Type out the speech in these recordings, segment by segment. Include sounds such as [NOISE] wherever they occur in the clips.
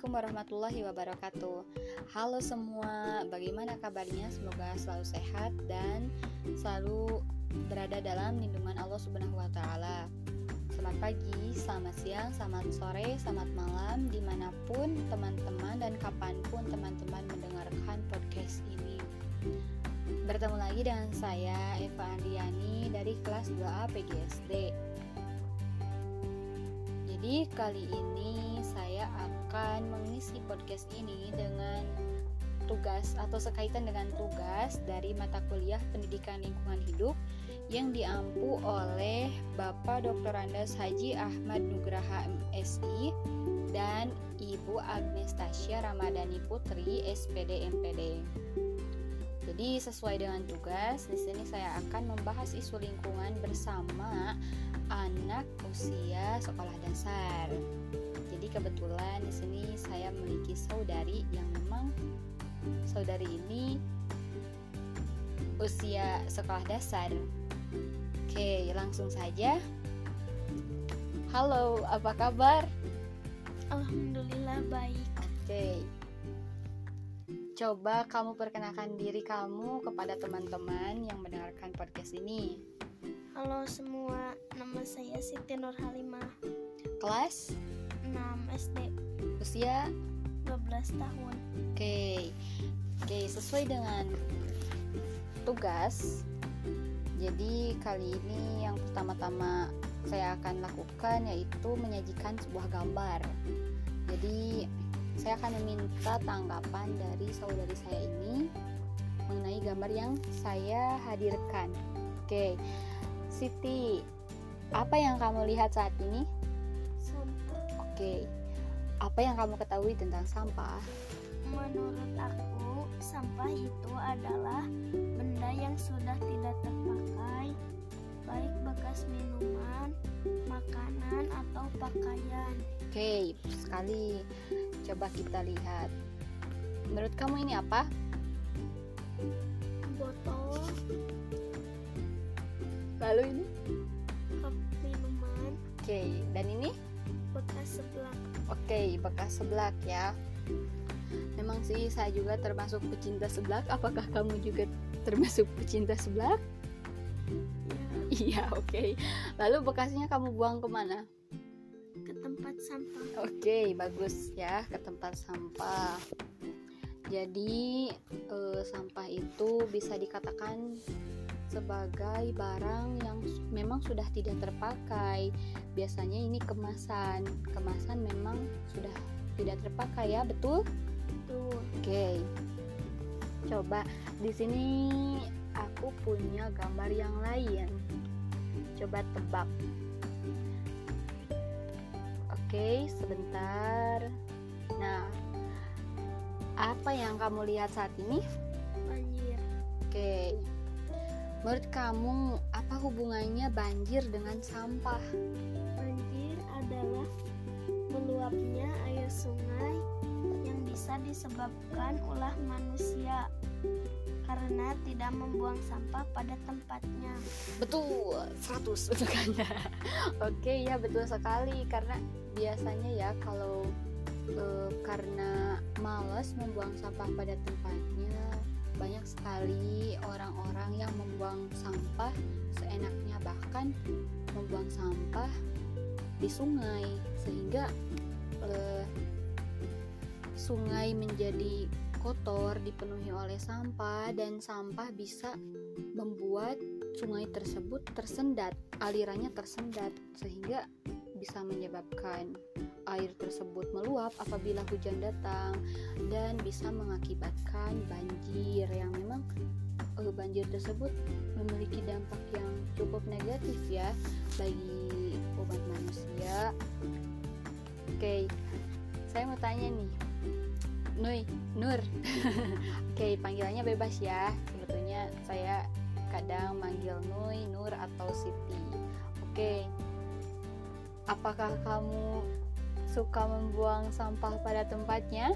Assalamualaikum warahmatullahi wabarakatuh. Halo semua, bagaimana kabarnya? Semoga selalu sehat dan selalu berada dalam lindungan Allah Subhanahu wa Ta'ala. Selamat pagi, selamat siang, selamat sore, selamat malam, di mana pun teman-teman dan kapan pun teman-teman mendengarkan podcast ini. Bertemu lagi dengan saya Eva Andriani dari kelas 2A PGSD. Jadi kali ini saya akan mengisi podcast ini dengan tugas atau sekaitan dengan tugas dari mata kuliah Pendidikan Lingkungan Hidup yang diampu oleh Bapak Dr. Andes Haji Ahmad Nugraha MSI dan Ibu Agnes Tasya Ramadhani Putri SPD MPD. Jadi sesuai dengan tugas, di sini saya akan membahas isu lingkungan bersama anak usia sekolah dasar. Jadi kebetulan di sini saya memiliki saudari yang memang saudari ini usia sekolah dasar. Oke, langsung saja. Halo, apa kabar? Alhamdulillah baik. Oke. Coba kamu perkenalkan diri kamu kepada teman-teman yang mendengarkan podcast ini. Halo semua, nama saya Siti Nur Halimah, Kelas 6 SD, usia 12 tahun. Oke, oke sesuai dengan tugas. Jadi kali ini yang pertama-tama saya akan lakukan yaitu menyajikan sebuah gambar. Jadi saya akan meminta tanggapan dari saudari saya ini mengenai gambar yang saya hadirkan. Oke, Siti, apa yang kamu lihat saat ini? Sampah. Oke, apa yang kamu ketahui tentang sampah? Menurut aku, sampah itu adalah benda yang sudah tidak terpakai, baik bekas minuman, makanan, atau pakaian. Oke, sekali. Coba kita lihat. Menurut kamu ini apa? Botol, Lalu ini? cup minuman, Oke, dan ini? bekas seblak. Oke, bekas seblak ya. Memang sih saya juga termasuk pecinta seblak. Apakah kamu juga termasuk pecinta seblak? Ya, Iya, oke. Lalu bekasnya kamu buang ke mana? Ke tempat sampah. Oke, bagus ya ke tempat sampah. Jadi eh, sampah itu bisa dikatakan sebagai barang yang memang sudah tidak terpakai. Biasanya ini kemasan. Kemasan memang sudah tidak terpakai ya, betul? Tuh, Oke. Coba di sini aku punya gambar yang lain. Coba tebak. Oke, sebentar. Nah, apa yang kamu lihat saat ini? banjir. Oke. Menurut kamu apa hubungannya banjir dengan sampah? Banjir adalah meluapnya air sungai bisa disebabkan ulah manusia karena tidak membuang sampah pada tempatnya. Betul, 100 untuk. [LAUGHS] Oke, ya betul sekali karena biasanya ya kalau eh, karena malas membuang sampah pada tempatnya, banyak sekali orang-orang yang membuang sampah seenaknya bahkan membuang sampah di sungai sehingga eh, sungai menjadi kotor dipenuhi oleh sampah dan sampah bisa membuat sungai tersebut tersendat, alirannya tersendat sehingga bisa menyebabkan air tersebut meluap apabila hujan datang dan bisa mengakibatkan banjir yang memang eh, banjir tersebut memiliki dampak yang cukup negatif ya bagi umat manusia. Oke, saya mau tanya nih, Nui, Nur. [LAUGHS] Oke, panggilannya bebas ya. Sebetulnya saya kadang manggil Nui, Nur atau Siti. Oke. Apakah kamu suka membuang sampah pada tempatnya?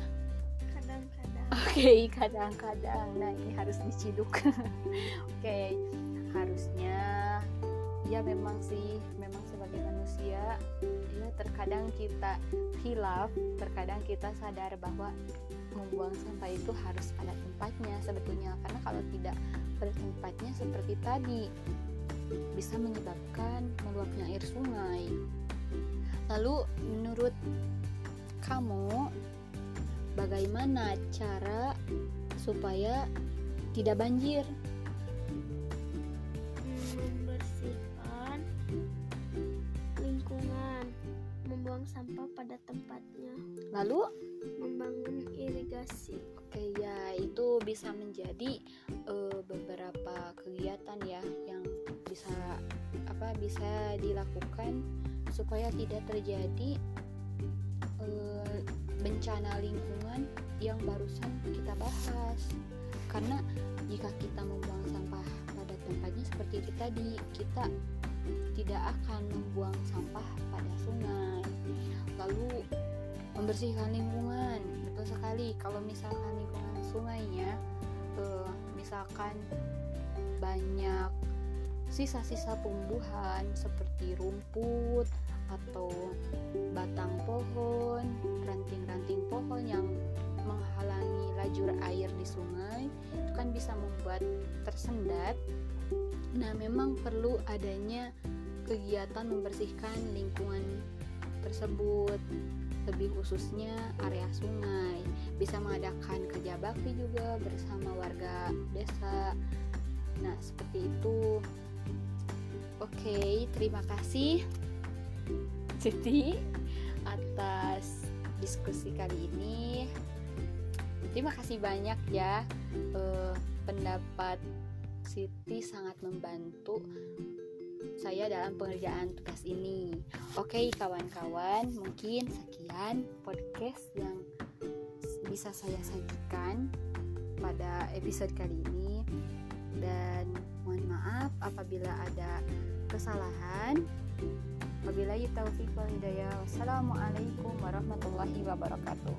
Kadang-kadang Oke, kadang-kadang. Nah, ini harus diciduk. [LAUGHS] Oke, harusnya ya memang sih memang sebagai manusia ya terkadang kita hilaf terkadang kita sadar bahwa membuang sampah itu harus pada tempatnya sebetulnya. Karena kalau tidak pada tempatnya seperti tadi bisa menyebabkan meluapnya air sungai. Lalu menurut kamu bagaimana cara supaya tidak banjir tempatnya. Lalu membangun irigasi. Oke ya, itu bisa menjadi uh, beberapa kegiatan ya yang bisa apa bisa dilakukan supaya tidak terjadi uh, bencana lingkungan yang barusan kita bahas. Karena jika kita membuang sampah pada tempatnya seperti itu tadi, kita tidak akan membuang sampah pada sungai lalu membersihkan lingkungan. Betul sekali. Kalau misalkan lingkungan sungainya uh, misalkan banyak sisa-sisa tumbuhan seperti rumput atau batang pohon, ranting-ranting pohon yang menghalangi lajur air di sungai itu kan bisa membuat tersendat. Nah, memang perlu adanya kegiatan membersihkan lingkungan tersebut, lebih khususnya area sungai. Bisa mengadakan kerja bakti juga bersama warga desa. Nah, seperti itu. Oke, terima kasih Siti atas diskusi kali ini. Terima kasih banyak ya eh, pendapat Siti sangat membantu saya dalam pengerjaan tugas ini. Oke, kawan-kawan, mungkin sekian podcast yang bisa saya sajikan pada episode kali ini. Dan mohon maaf apabila ada kesalahan. Wabillahi taufiq wal hidayah. Wassalamualaikum warahmatullahi wabarakatuh.